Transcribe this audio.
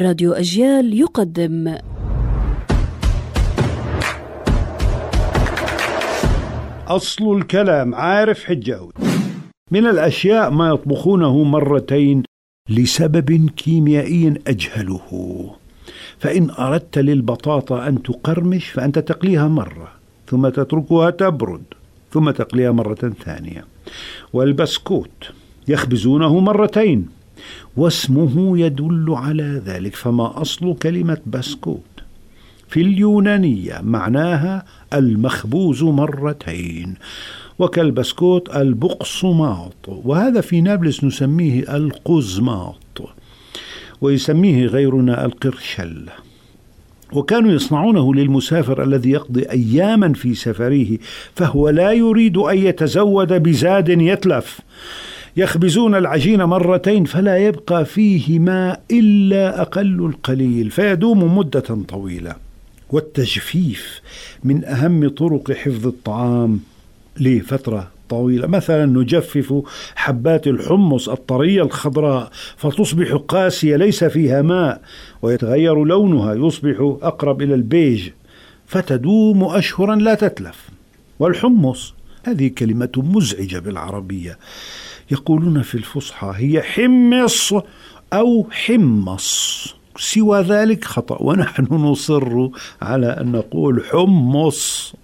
راديو أجيال يقدم. أصل الكلام عارف حجاوي من الأشياء ما يطبخونه مرتين لسبب كيميائي أجهله. فإن أردت للبطاطا أن تقرمش فأنت تقليها مرة ثم تتركها تبرد ثم تقليها مرة ثانية. والبسكوت يخبزونه مرتين. واسمه يدل على ذلك. فما أصل كلمة بسكوت؟ في اليونانية معناها المخبوز مرتين وكالبسكوت البقصماط وهذا في نابلس نسميه القزماط ويسميه غيرنا القرشل. وكانوا يصنعونه للمسافر الذي يقضي أياما في سفره فهو لا يريد أن يتزود بزاد يتلف. يخبزون العجين مرتين فلا يبقى فيه ماء إلا أقل القليل فيدوم مدة طويلة. والتجفيف من أهم طرق حفظ الطعام لفترة طويلة. مثلا نجفف حبات الحمص الطرية الخضراء فتصبح قاسية ليس فيها ماء ويتغير لونها يصبح أقرب إلى البيج فتدوم أشهرا لا تتلف. والحمص هذه كلمة مزعجة بالعربية. يقولون في الفصحى هي حمص أو حمص. سوى ذلك خطأ. ونحن نصر على أن نقول حمص.